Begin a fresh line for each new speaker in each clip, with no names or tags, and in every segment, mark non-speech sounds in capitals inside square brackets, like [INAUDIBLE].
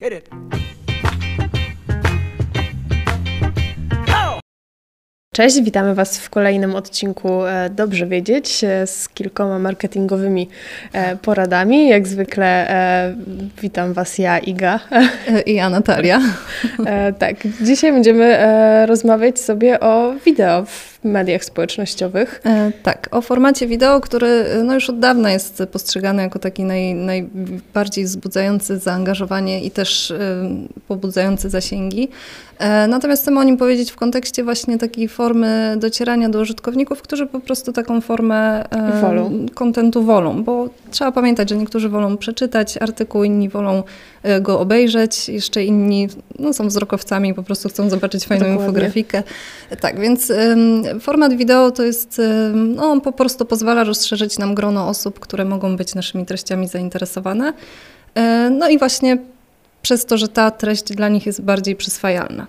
Hit it.
Cześć, witamy Was w kolejnym odcinku e, Dobrze Wiedzieć e, z kilkoma marketingowymi e, poradami. Jak zwykle witam Was ja, Iga.
I ja, Natalia.
Tak, dzisiaj będziemy rozmawiać sobie o wideo w mediach społecznościowych.
Tak, o formacie wideo, który no już od dawna jest postrzegany jako taki naj, najbardziej wzbudzający zaangażowanie i też pobudzający zasięgi. Natomiast chcemy o nim powiedzieć w kontekście właśnie takiej formy docierania do użytkowników, którzy po prostu taką formę kontentu wolą, bo trzeba pamiętać, że niektórzy wolą przeczytać artykuł, inni wolą e, go obejrzeć, jeszcze inni no, są wzrokowcami, po prostu chcą zobaczyć fajną Dokładnie. infografikę. Tak, więc format wideo to jest, no, on po prostu pozwala rozszerzyć nam grono osób, które mogą być naszymi treściami zainteresowane. E, no i właśnie przez to, że ta treść dla nich jest bardziej przyswajalna.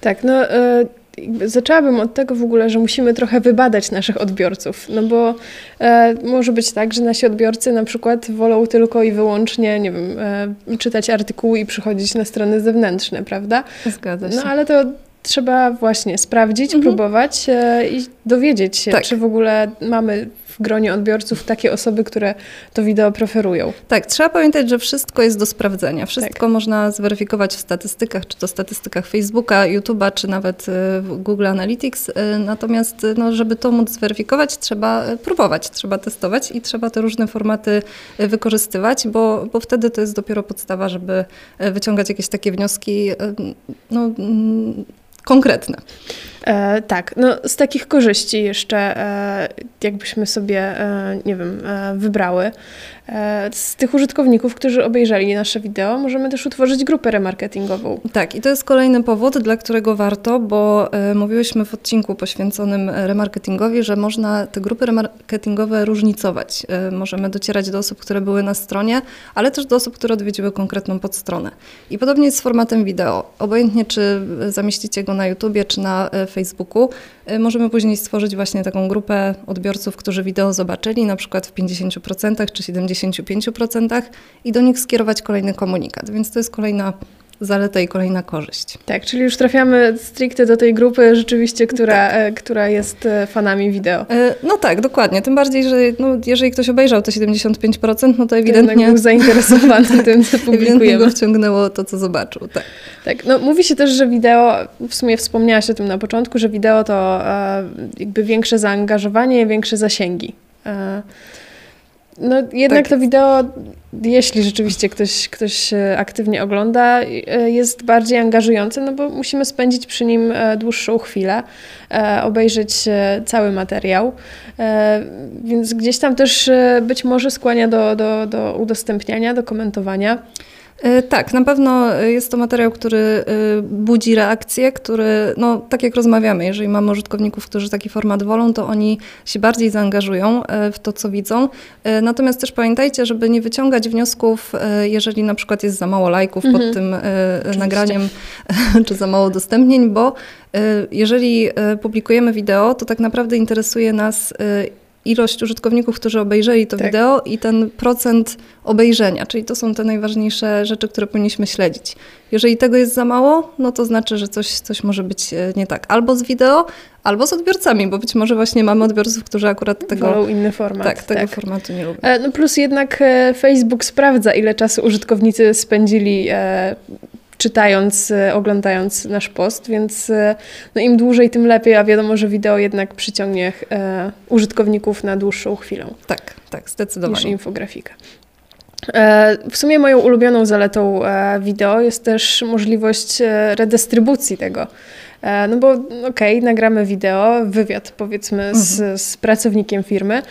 Tak, no y zaczęłabym od tego w ogóle, że musimy trochę wybadać naszych odbiorców, no bo e, może być tak, że nasi odbiorcy na przykład wolą tylko i wyłącznie, nie wiem, e, czytać artykuły i przychodzić na strony zewnętrzne, prawda?
Zgadza się.
No ale to trzeba właśnie sprawdzić, mhm. próbować e, i dowiedzieć się, tak. czy w ogóle mamy w gronie odbiorców takie osoby, które to wideo preferują.
Tak, trzeba pamiętać, że wszystko jest do sprawdzenia. Wszystko tak. można zweryfikować w statystykach, czy to statystykach Facebooka, YouTube'a, czy nawet w Google Analytics. E, natomiast, no, żeby to móc zweryfikować, trzeba próbować, trzeba testować i trzeba te różne formaty wykorzystywać, bo, bo wtedy to jest dopiero podstawa, żeby wyciągać jakieś takie wnioski no, konkretne.
E, tak, no z takich korzyści jeszcze, e, jakbyśmy sobie, e, nie wiem, e, wybrały, z tych użytkowników, którzy obejrzeli nasze wideo, możemy też utworzyć grupę remarketingową.
Tak, i to jest kolejny powód, dla którego warto, bo e, mówiłyśmy w odcinku poświęconym remarketingowi, że można te grupy remarketingowe różnicować. możemy docierać do osób, które były na stronie, ale też do osób, które odwiedziły konkretną podstronę. I podobnie jest z formatem wideo. Obojętnie, czy zamieścicie go na YouTubie, czy na Facebooku, możemy później stworzyć właśnie taką grupę odbiorców, którzy wideo zobaczyli, na przykład w 50% czy 75% i do nich skierować kolejny komunikat. Więc to jest kolejna zaleta i kolejna korzyść.
Tak, czyli już trafiamy stricte do tej grupy rzeczywiście, która, tak. E, która jest e, fanami wideo. E,
no tak, dokładnie. Tym bardziej, że no, jeżeli ktoś obejrzał te 75%, no to ewidentnie...
Był zainteresowany [LAUGHS] tym, co publikujemy.
go wciągnęło to, co zobaczył. Tak.
tak, no mówi się też, że wideo, w sumie wspomniałaś o tym na początku, że wideo to jakby większe zaangażowanie, większe zasięgi. No jednak tak. to wideo, jeśli rzeczywiście ktoś, ktoś aktywnie ogląda, e, jest bardziej angażujące, no bo musimy spędzić przy nim e, dłuższą chwilę, e, obejrzeć cały materiał, więc gdzieś tam też być może skłania do, do, do udostępniania, do komentowania.
E, tak, na pewno jest to materiał, który e, budzi reakcję, który, no tak jak rozmawiamy, jeżeli mamy użytkowników, którzy taki format wolą, to oni się bardziej zaangażują e, w to, co widzą. Natomiast też pamiętajcie, żeby nie wyciągać wniosków, jeżeli na przykład jest za mało lajków mhm. pod tym Oczywiście. nagraniem, [LAUGHS] czy za mało udostępnień, bo jeżeli publikujemy wideo, to tak naprawdę interesuje nas ilość użytkowników, którzy obejrzeli to tak. wideo i ten procent obejrzenia, czyli to są te najważniejsze rzeczy, które powinniśmy śledzić. Jeżeli tego jest za mało, no to znaczy, że coś, coś może być e, nie tak. Albo z wideo, albo z odbiorcami, bo być może właśnie mamy odbiorców, którzy akurat tego...
Wolą inny format.
Tak, tego tak. formatu nie lubią.
E, no plus jednak e, Facebook sprawdza, ile czasu użytkownicy spędzili czytając, e, oglądając nasz post, więc e, no im dłużej, tym lepiej, a wiadomo, że wideo jednak przyciągnie e, użytkowników na dłuższą chwilę.
Tak, tak, zdecydowanie.
Niż infografika. W sumie moją ulubioną zaletą wideo jest też możliwość redystrybucji tego. No bo okej, okay, nagramy wideo, wywiad powiedzmy mhm. z, z pracownikiem firmy,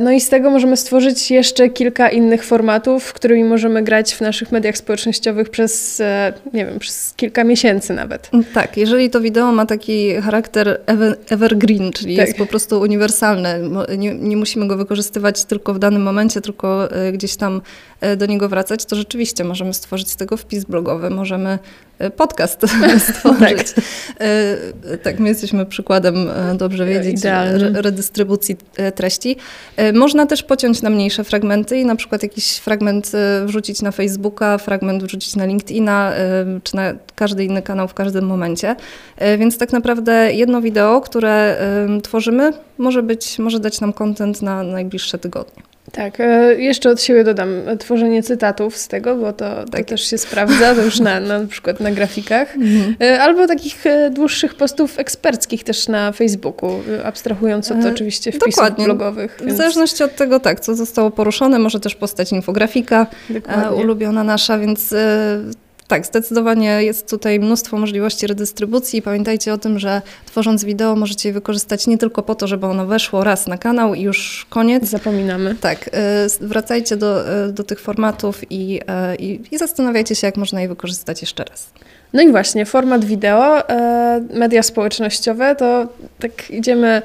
no i z tego możemy stworzyć jeszcze kilka innych formatów, którymi możemy grać w naszych mediach społecznościowych przez, e, nie wiem, przez kilka miesięcy nawet.
Tak, jeżeli to wideo ma taki charakter ever, evergreen, czyli tak. jest po prostu uniwersalne, nie, nie, musimy go wykorzystywać tylko w danym momencie, tylko e, gdzieś tam do niego wracać, to rzeczywiście możemy stworzyć z tego wpis blogowy, możemy podcast [LAUGHS] stworzyć. tak. tak, my jesteśmy przykładem, dobrze wiedzieć, redystrybucji treści. Można też pociąć na mniejsze fragmenty i na przykład jakiś fragment wrzucić na Facebooka, fragment wrzucić na LinkedIna, czy na każdy inny kanał w każdym momencie. Więc tak naprawdę jedno wideo, które tworzymy, może być, może dać nam content na najbliższe tygodnie.
Tak, e, jeszcze od siebie dodam tworzenie cytatów z tego, bo to, to tak. też się sprawdza, to już na, na przykład na grafikach, [LAUGHS] mhm. E, albo takich e, dłuższych postów eksperckich też na Facebooku, abstrahując od oczywiście wpisów Dokładnie. blogowych.
Więc... W zależności od tego, tak, co zostało poruszone, może też postać infografika Dokładnie. ulubiona nasza, więc tak, zdecydowanie jest tutaj mnóstwo możliwości redystrybucji. Pamiętajcie o tym, że tworząc wideo możecie je wykorzystać nie tylko po to, żeby ono weszło raz na kanał i już koniec.
Zapominamy.
Tak, y, wracajcie do, y, do tych formatów i, y, i, i zastanawiajcie się, jak można je wykorzystać jeszcze raz.
No i właśnie, format wideo, e, media społecznościowe, to tak idziemy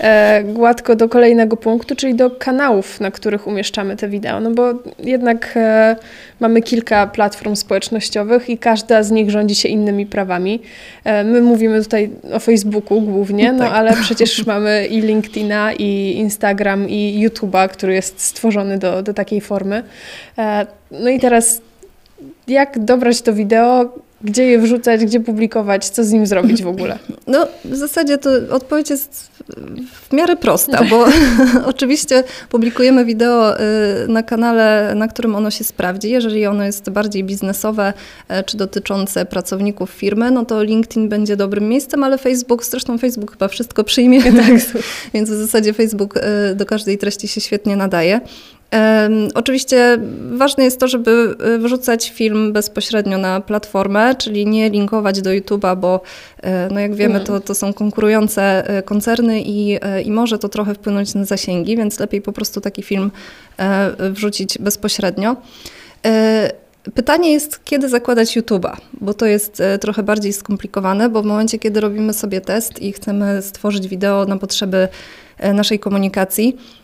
e, gładko do kolejnego punktu, czyli do kanałów, na których umieszczamy te wideo. No bo jednak e, mamy kilka platform społecznościowych i każda z nich rządzi się innymi prawami. My mówimy tutaj o Facebooku głównie, no tak. ale przecież mamy i LinkedIna, i Instagram, i YouTube'a, który jest stworzony do, do takiej formy. No i teraz jak dobrać to wideo, gdzie je wrzucać, gdzie publikować, co z nim zrobić w ogóle?
No, w zasadzie to odpowiedź jest w miarę prosta, bo [LAUGHS] oczywiście publikujemy wideo y, na kanale, na którym ono się sprawdzi. Jeżeli ono jest bardziej biznesowe e, czy dotyczące pracowników firmy, no to LinkedIn będzie dobrym miejscem, ale Facebook, zresztą Facebook chyba wszystko przyjmie, [LAUGHS] tak. więc w zasadzie Facebook y, do każdej treści się świetnie nadaje. Oczywiście ważne jest to, żeby e, wrzucać film bezpośrednio na platformę, czyli nie linkować do YouTube'a, bo e, no jak wiemy, to, to są konkurujące e, koncerny i, i może to trochę wpłynąć na zasięgi, więc lepiej po prostu taki film wrzucić bezpośrednio. Pytanie jest, kiedy zakładać YouTube'a, bo to jest trochę bardziej skomplikowane, bo w momencie, kiedy robimy sobie test i chcemy stworzyć wideo na potrzeby naszej komunikacji, E,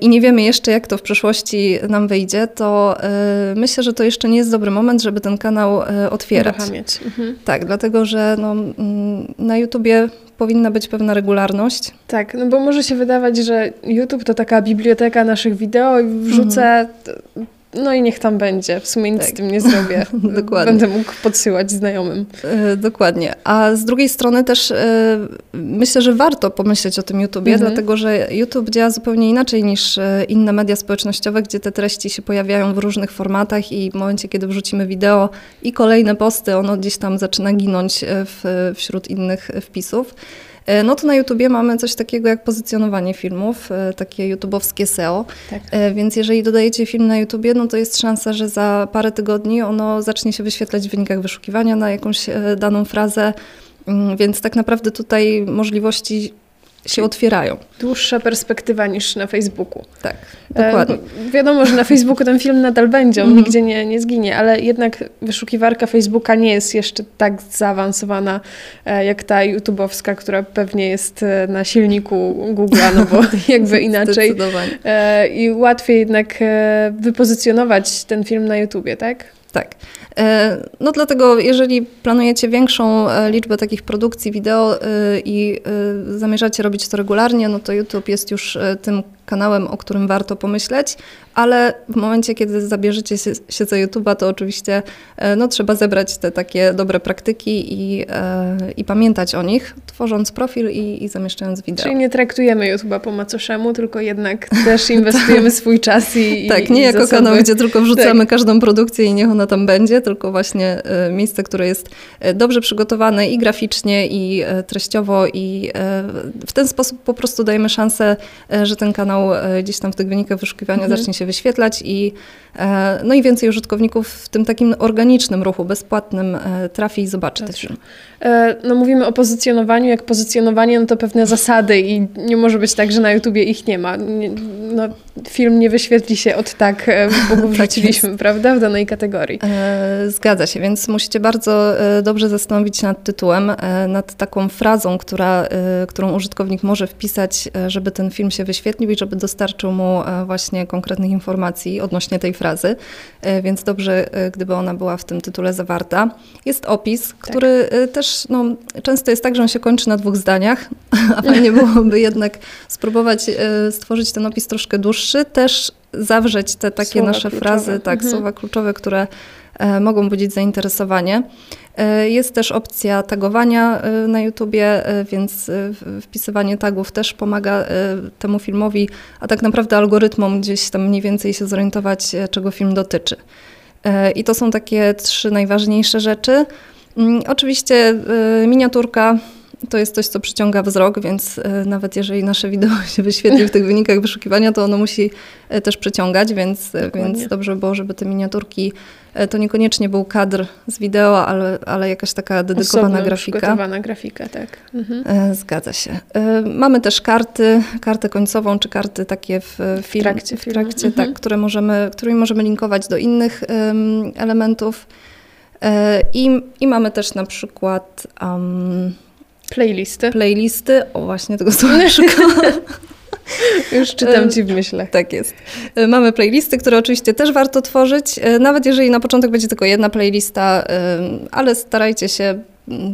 i nie wiemy jeszcze, jak to w przyszłości nam wyjdzie, to e, myślę, że to jeszcze nie jest dobry moment, żeby ten kanał e, otwierać. Mhm. Tak, dlatego że no, na YouTubie powinna być pewna regularność.
Tak, no bo może się wydawać, że YouTube to taka biblioteka naszych wideo i wrzucę mhm. No i niech tam będzie. W sumie nic tak. z tym nie zrobię. [LAUGHS] Dokładnie. Będę mógł podsyłać znajomym.
E, dokładnie. A z drugiej strony też e, myślę, że warto pomyśleć o tym YouTubie, mhm. dlatego że YouTube działa zupełnie inaczej niż e, inne media społecznościowe, gdzie te treści się pojawiają w różnych formatach i w momencie, kiedy wrzucimy wideo i kolejne posty, ono gdzieś tam zaczyna ginąć w, wśród innych wpisów. E, no to na YouTubie mamy coś takiego jak pozycjonowanie filmów, e, takie YouTubeowskie SEO. Tak. E, więc jeżeli dodajecie film na YouTubie, no to jest szansa, że za parę tygodni ono zacznie się wyświetlać w wynikach wyszukiwania na jakąś daną frazę. Mm, więc tak naprawdę tutaj możliwości się otwierają.
Dłuższa perspektywa niż na Facebooku.
Tak, dokładnie.
E, wiadomo, że na Facebooku ten film nadal będzie, on mm. nigdzie nie, nie zginie, ale jednak wyszukiwarka Facebooka nie jest jeszcze tak zaawansowana e, jak ta YouTube'owska, która pewnie jest e, na silniku Google'a, no bo [LAUGHS] jakby inaczej. E, I łatwiej jednak e, wypozycjonować ten film na YouTubie, tak?
Tak. E, no dlatego, jeżeli planujecie większą e, liczbę takich produkcji wideo e, i zamierzacie robić to regularnie, no to YouTube jest już tym kanałem, o którym warto pomyśleć, ale w momencie, kiedy zabierzecie się za YouTube'a, to oczywiście e, no, trzeba zebrać te takie dobre praktyki i, e, i pamiętać o nich, tworząc profil i, i zamieszczając wideo.
Czyli nie traktujemy YouTube'a po macoszemu, tylko jednak też [LAUGHS] inwestujemy swój czas i
Tak, nie i jako zasoby. kanał, gdzie tylko wrzucamy tak. każdą produkcję i niech ona tam będzie, tylko właśnie e, miejsce, które jest dobrze przygotowane i graficznie, i treściowo i w ten sposób po prostu dajemy szansę, że ten kanał E, gdzieś tam w tych wynikach wyszukiwania mhm. zacznie się wyświetlać i e, no i więcej użytkowników w tym takim organicznym ruchu, bezpłatnym e, trafi i zobaczy ten film.
No mówimy o pozycjonowaniu, jak pozycjonowanie, no to pewne zasady i nie może być tak, że na YouTubie ich nie ma. No, film nie wyświetli się od tak, bo go [LAUGHS] tak wrzuciliśmy, tak prawda, w danej kategorii.
Zgadza się, więc musicie bardzo dobrze zastanowić się nad tytułem, nad taką frazą, która, którą użytkownik może wpisać, żeby ten film się wyświetlił i żeby żeby dostarczył mu właśnie konkretnych informacji odnośnie tej frazy, więc dobrze, gdyby ona była w tym tytule zawarta. Jest opis, tak. który też no, często jest tak, że on się kończy na dwóch zdaniach, [LAUGHS] a fajnie byłoby jednak spróbować stworzyć ten opis troszkę dłuższy, też zawrzeć te takie słowa nasze kluczowe. frazy, tak, mhm. słowa kluczowe, które e, mogą budzić zainteresowanie. E, jest też opcja tagowania e, na YouTubie, więc wpisywanie tagów też pomaga temu filmowi, a tak naprawdę algorytmom gdzieś tam mniej więcej się zorientować, czego film dotyczy. I to są takie trzy najważniejsze rzeczy. Mm, oczywiście miniaturka to jest coś, co przyciąga wzrok, więc e, nawet jeżeli nasze wideo [LAUGHS] się wyświetli w tych wynikach wyszukiwania, to ono musi e, też przyciągać, więc, e, więc dobrze by było, żeby te miniaturki to niekoniecznie był kadr z wideo, ale, ale jakaś taka dedykowana Osobno grafika.
Przygotowana grafika, tak.
Mhm. Zgadza się. Mamy też karty, kartę końcową, czy karty takie w, film, w trakcie, w trakcie tak, mhm. które możemy, którymi możemy linkować do innych elementów. I, I mamy też na przykład um,
Playlisty.
Playlisty, o właśnie tego słowa [LAUGHS]
Już czytam ci w myślach.
Tak jest. E, mamy playlisty, które oczywiście też warto tworzyć, e, nawet jeżeli na początek będzie tylko jedna playlista, ale starajcie się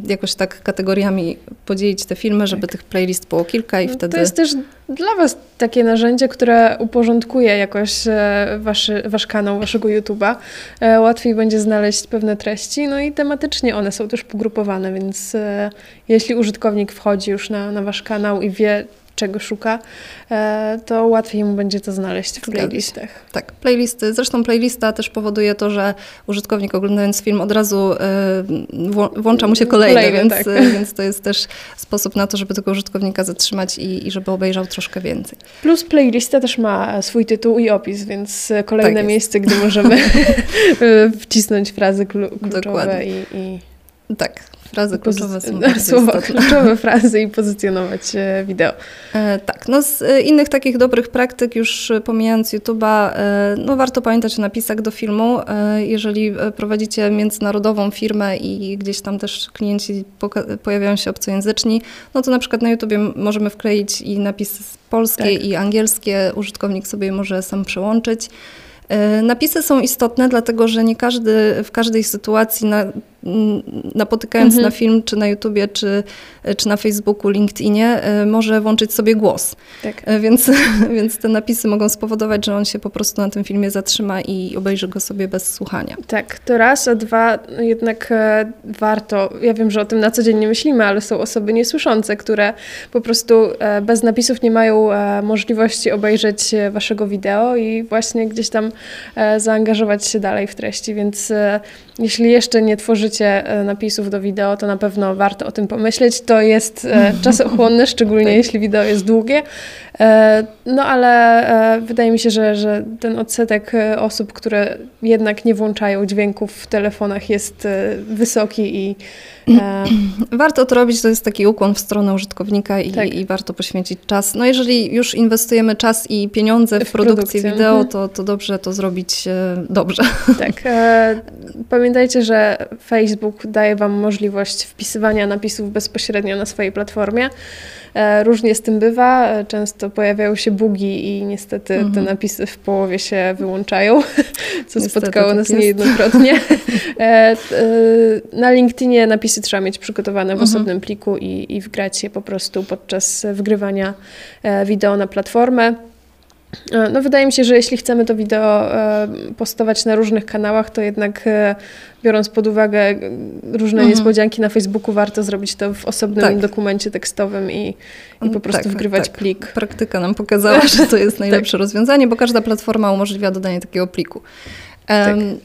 jakoś tak kategoriami podzielić te filmy, żeby tak. tych playlist było kilka i no, wtedy...
To jest też dla Was takie narzędzie, które uporządkuje jakoś waszy, Wasz kanał, Waszego YouTube'a. Łatwiej będzie znaleźć pewne treści, no i tematycznie one są też pogrupowane, więc jeśli użytkownik wchodzi już na, na Wasz kanał i wie, czego szuka, e, to łatwiej mu będzie to znaleźć w playlistach.
Tak, playlisty. Zresztą playlista też powoduje to, że użytkownik oglądając film od razu e, włącza mu się kolejne, kolejne więc, tak. E, więc to jest też sposób na to, żeby tego użytkownika zatrzymać i, i żeby obejrzał troszkę więcej.
Plus playlista też ma swój tytuł i opis, więc kolejne tak miejsce, gdzie możemy [LAUGHS] wcisnąć frazy kluczowe i, i...
Tak, Frazy kluczowe są [LAUGHS]
Słowa kluczowe, frazy i pozycjonować e, wideo.
E, tak, no z e, innych takich dobrych praktyk, już pomijając YouTube'a, e, no warto pamiętać o napisach do filmu. E, jeżeli e, prowadzicie międzynarodową firmę i gdzieś tam też klienci pojawiają się obcojęzyczni, no to na przykład na YouTubie możemy wkleić i napisy polskie tak. i angielskie, użytkownik sobie może sam przełączyć. Napisy są istotne, dlatego że nie każdy w każdej sytuacji na, napotykając mhm. na film, czy na YouTubie, czy, czy na Facebooku, LinkedInie, e, może włączyć sobie głos. Tak. E, więc, [LAUGHS] więc te napisy mogą spowodować, że on się po prostu na tym filmie zatrzyma i obejrzy go sobie bez słuchania.
Tak, to raz, a dwa, jednak e, warto, ja wiem, że o tym na co dzień nie myślimy, ale są osoby niesłyszące, które po prostu bez napisów nie mają możliwości obejrzeć waszego wideo i właśnie gdzieś tam zaangażować się dalej w treści, więc jeśli jeszcze nie tworzycie e, napisów do wideo, to na pewno warto o tym pomyśleć. To jest e, [LAUGHS] czasochłonne, szczególnie tak. jeśli wideo jest długie. E, no ale wydaje mi się, że, że ten odsetek osób, które jednak nie włączają dźwięków w telefonach jest wysoki i [CLEARS THROAT]
Warto to robić, to jest taki ukłon w stronę użytkownika i, tak. i warto poświęcić czas. No jeżeli już inwestujemy czas i pieniądze w, w produkcję wideo, mhm. to, to dobrze to zrobić dobrze.
Tak. Pamiętajcie, że Facebook daje Wam możliwość wpisywania napisów bezpośrednio na swojej platformie. E, różnie z tym bywa. Często pojawiają się bugi i niestety mhm. te napisy w połowie się wyłączają, [LAUGHS] co niestety spotkało tak nas jest. niejednokrotnie. [LAUGHS] E, e, na LinkedInie napisy trzeba mieć przygotowane w mhm. osobnym pliku i, i wgrać je po prostu podczas wgrywania wideo na platformę. E, no wydaje mi się, że jeśli chcemy to wideo e, postować na różnych kanałach, to jednak e, biorąc pod uwagę różne mhm. niespodzianki na Facebooku, warto zrobić to w osobnym tak. dokumencie tekstowym i, i po mm, prostu tak, wgrywać tak. plik.
Praktyka nam pokazała, że to jest [LAUGHS] najlepsze tak. rozwiązanie, bo każda platforma umożliwia dodanie takiego pliku. Um,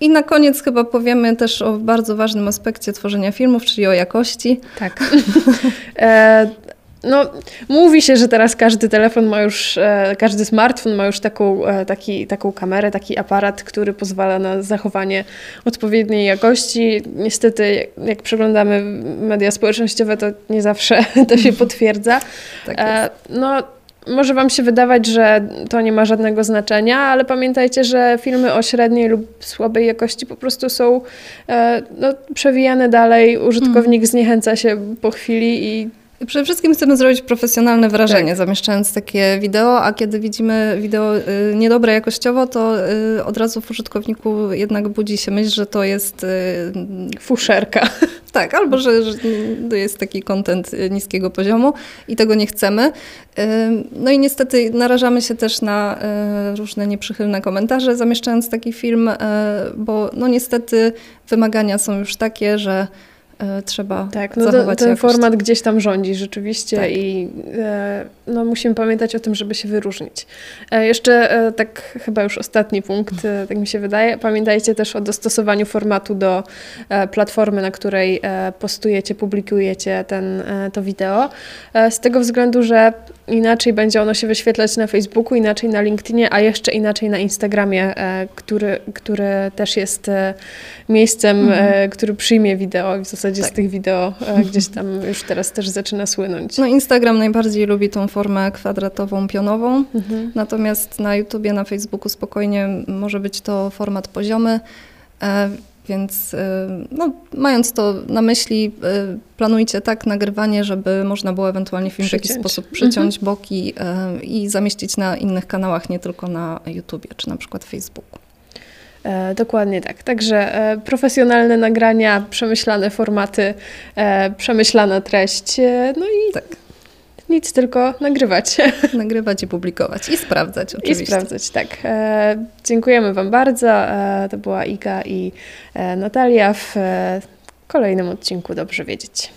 I na koniec chyba powiemy też o bardzo ważnym aspekcie tworzenia filmów, czyli o jakości.
Tak. [LAUGHS] no, mówi się, że teraz każdy telefon ma już, e, każdy smartfon ma już taką, e, taki, taką kamerę, taki aparat, który pozwala na zachowanie odpowiedniej jakości. Niestety, jak przeglądamy media społecznościowe, to nie zawsze [LAUGHS] to się potwierdza. [LAUGHS] Tak e, no, może Wam się wydawać, że to nie ma żadnego znaczenia, ale pamiętajcie, że filmy o średniej lub słabej jakości po prostu są no, przewijane dalej. Użytkownik mm. zniechęca się po chwili i
Przede wszystkim chcemy zrobić profesjonalne wrażenie,
Tak.
zamieszczając takie wideo, a kiedy widzimy wideo y, niedobre jakościowo, to y, od razu w użytkowniku jednak budzi się myśl, że to jest y, [LAUGHS]
Fuszerka. [LAUGHS]
tak, albo że, że to jest taki content y, niskiego poziomu i tego nie chcemy. No i niestety narażamy się też na różne nieprzychylne komentarze, zamieszczając taki film, bo no niestety wymagania są już takie, że trzeba
Tak, no
zachować
ten format gdzieś tam rządzi rzeczywiście
Tak.
i e, no, musimy pamiętać o tym, żeby się wyróżnić. E, jeszcze e, tak chyba już ostatni punkt, e, tak mi się wydaje. Pamiętajcie też o dostosowaniu formatu do e, platformy, na której e, postujecie, publikujecie ten, e, to wideo. E, z tego względu, że inaczej będzie ono się wyświetlać na Facebooku, inaczej na LinkedInie, a jeszcze inaczej na Instagramie, e, który, który też jest e, miejscem, e, który przyjmie wideo i w zasadzie z
Tak.
tych wideo e, gdzieś tam już teraz też zaczyna słynąć.
No Instagram najbardziej lubi tą formę kwadratową, pionową,
Mhm.
natomiast na YouTubie, na Facebooku spokojnie może być to format poziomy, e, więc e, no, mając to na myśli, planujcie tak nagrywanie, żeby można było ewentualnie film w jakiś
Przyciąć.
sposób przyciąć boki e, i zamieścić na innych kanałach, nie tylko na YouTubie czy na przykład Facebooku.
E, dokładnie tak. Także e, profesjonalne nagrania, przemyślane formaty, e, przemyślana treść. E, no i
Tak,
nic, tylko nagrywać [LAUGHS]
nagrywać i publikować i sprawdzać
i
oczywiście.
sprawdzać. Tak. E, dziękujemy Wam bardzo. E, to była Iga i e, Natalia w e, kolejnym odcinku Dobrze Wiedzieć.